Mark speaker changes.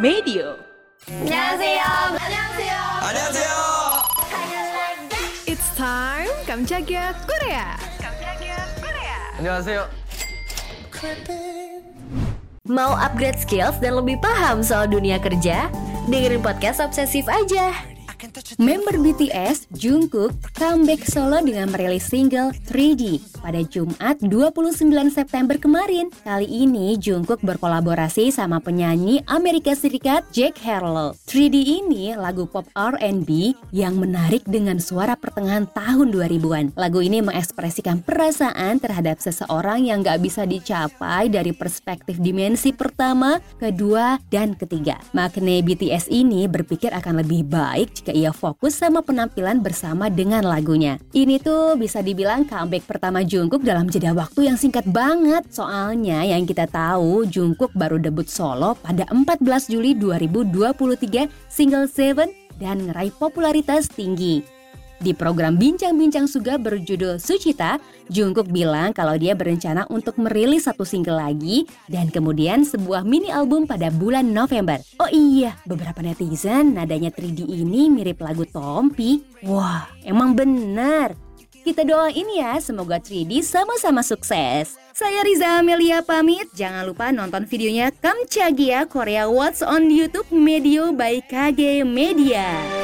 Speaker 1: Medio.
Speaker 2: 안녕하세요. 안녕하세요.
Speaker 3: 안녕하세요.
Speaker 4: It's time Kamchagia Korea.
Speaker 3: 안녕하세요.
Speaker 2: Mau upgrade skills dan lebih paham soal dunia kerja? Dengerin podcast Obsesif aja.
Speaker 5: Member BTS, Jungkook, comeback solo dengan merilis single 3D pada Jumat 29 September kemarin. Kali ini Jungkook berkolaborasi sama penyanyi Amerika Serikat Jack Harlow. 3D ini lagu pop R&B yang menarik dengan suara pertengahan tahun 2000-an. Lagu ini mengekspresikan perasaan terhadap seseorang yang gak bisa dicapai dari perspektif dimensi pertama, kedua, dan ketiga. Makne BTS ini berpikir akan lebih baik jika ia fokus sama penampilan bersama dengan lagunya. Ini tuh bisa dibilang comeback pertama Jungkook dalam jeda waktu yang singkat banget. Soalnya yang kita tahu Jungkook baru debut solo pada 14 Juli 2023 single Seven dan ngeraih popularitas tinggi. Di program Bincang-Bincang Suga berjudul Sucita, Jungkook bilang kalau dia berencana untuk merilis satu single lagi dan kemudian sebuah mini album pada bulan November. Oh iya, beberapa netizen nadanya 3D ini mirip lagu Tompi. Wah, emang benar. Kita doain ya, semoga 3D sama-sama sukses. Saya Riza Amelia pamit. Jangan lupa nonton videonya Kamchagia Korea What's on YouTube Medio by KG Media.